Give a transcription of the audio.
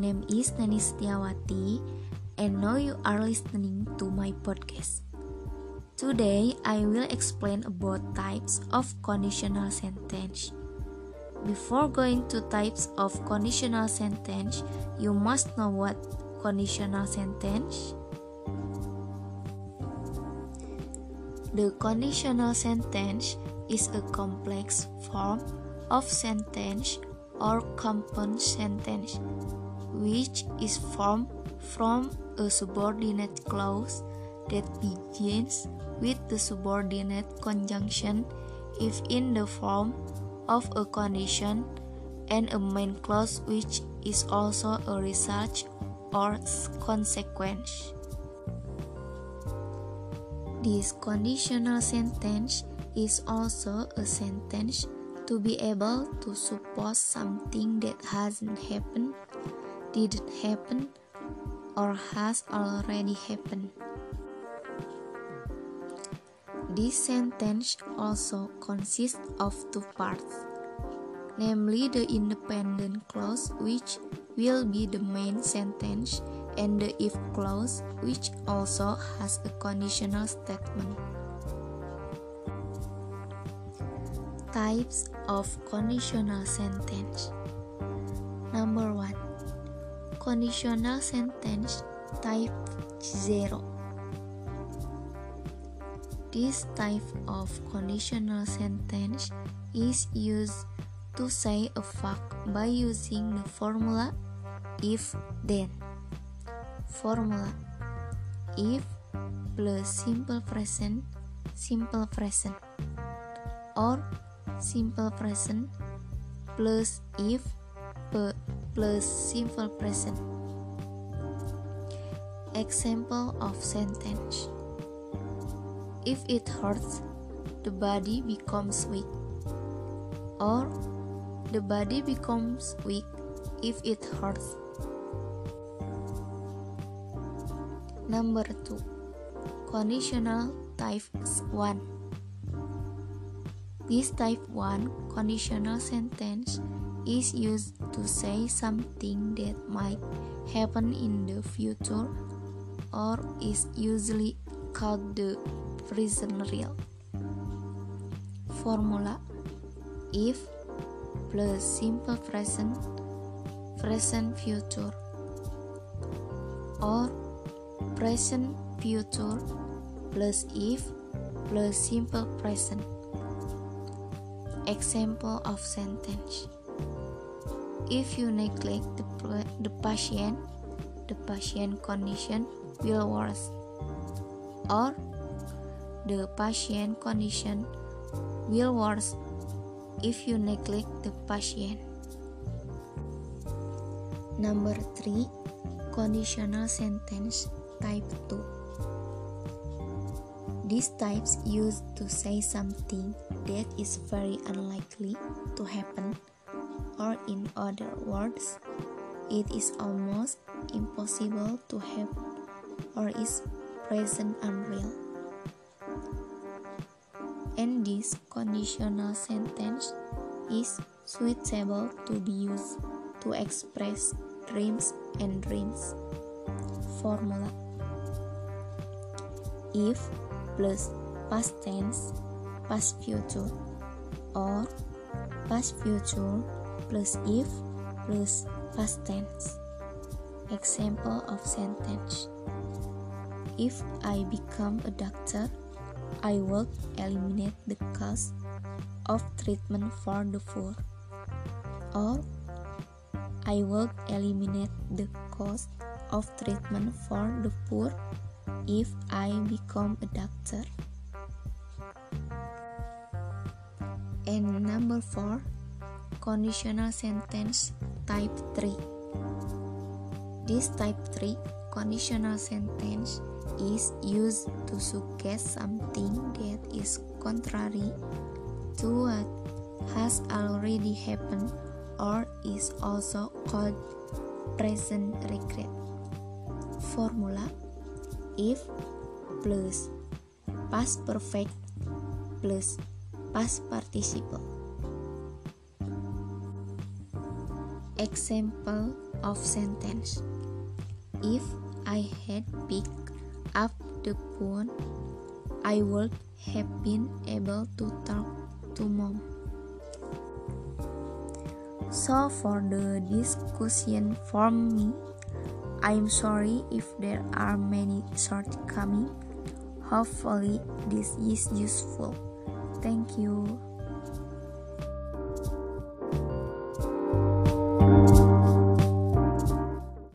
name is Nani Setiawati, and now you are listening to my podcast. Today, I will explain about types of conditional sentence. Before going to types of conditional sentence, you must know what conditional sentence. The conditional sentence is a complex form of sentence or compound sentence, which is formed from a subordinate clause that begins with the subordinate conjunction if in the form of a condition and a main clause which is also a result or consequence. This conditional sentence is also a sentence to be able to suppose something that hasn't happened, didn't happen, or has already happened. This sentence also consists of two parts, namely the independent clause, which will be the main sentence, and the if clause, which also has a conditional statement. Types of conditional sentence. Number 1. Conditional sentence type 0. This type of conditional sentence is used to say a fact by using the formula if then. Formula if plus simple present simple present or simple present plus if plus simple present. Example of sentence If it hurts, the body becomes weak. Or the body becomes weak if it hurts. Number 2 Conditional type 1 this type 1 conditional sentence is used to say something that might happen in the future or is usually called the present real. Formula if plus simple present present future or present future plus if plus simple present Example of sentence If you neglect the, the patient, the patient condition will worsen, or the patient condition will worsen if you neglect the patient. Number 3 Conditional sentence type 2 These types used to say something that is very unlikely to happen, or in other words, it is almost impossible to have or is present unreal. And this conditional sentence is suitable to be used to express dreams and dreams. Formula If plus past tense past future or past future plus if plus past tense. Example of sentence If I become a doctor, I will eliminate the cost of treatment for the poor. Or I will eliminate the cost of treatment for the poor if I become a doctor. And number 4, conditional sentence type 3. This type 3 conditional sentence is used to suggest something that is contrary to what has already happened or is also called present regret. Formula if plus past perfect plus past participle Example of sentence If I had picked up the phone, I would have been able to talk to mom. So, for the discussion from me, I'm sorry if there are many shortcomings. Hopefully, this is useful. Thank you.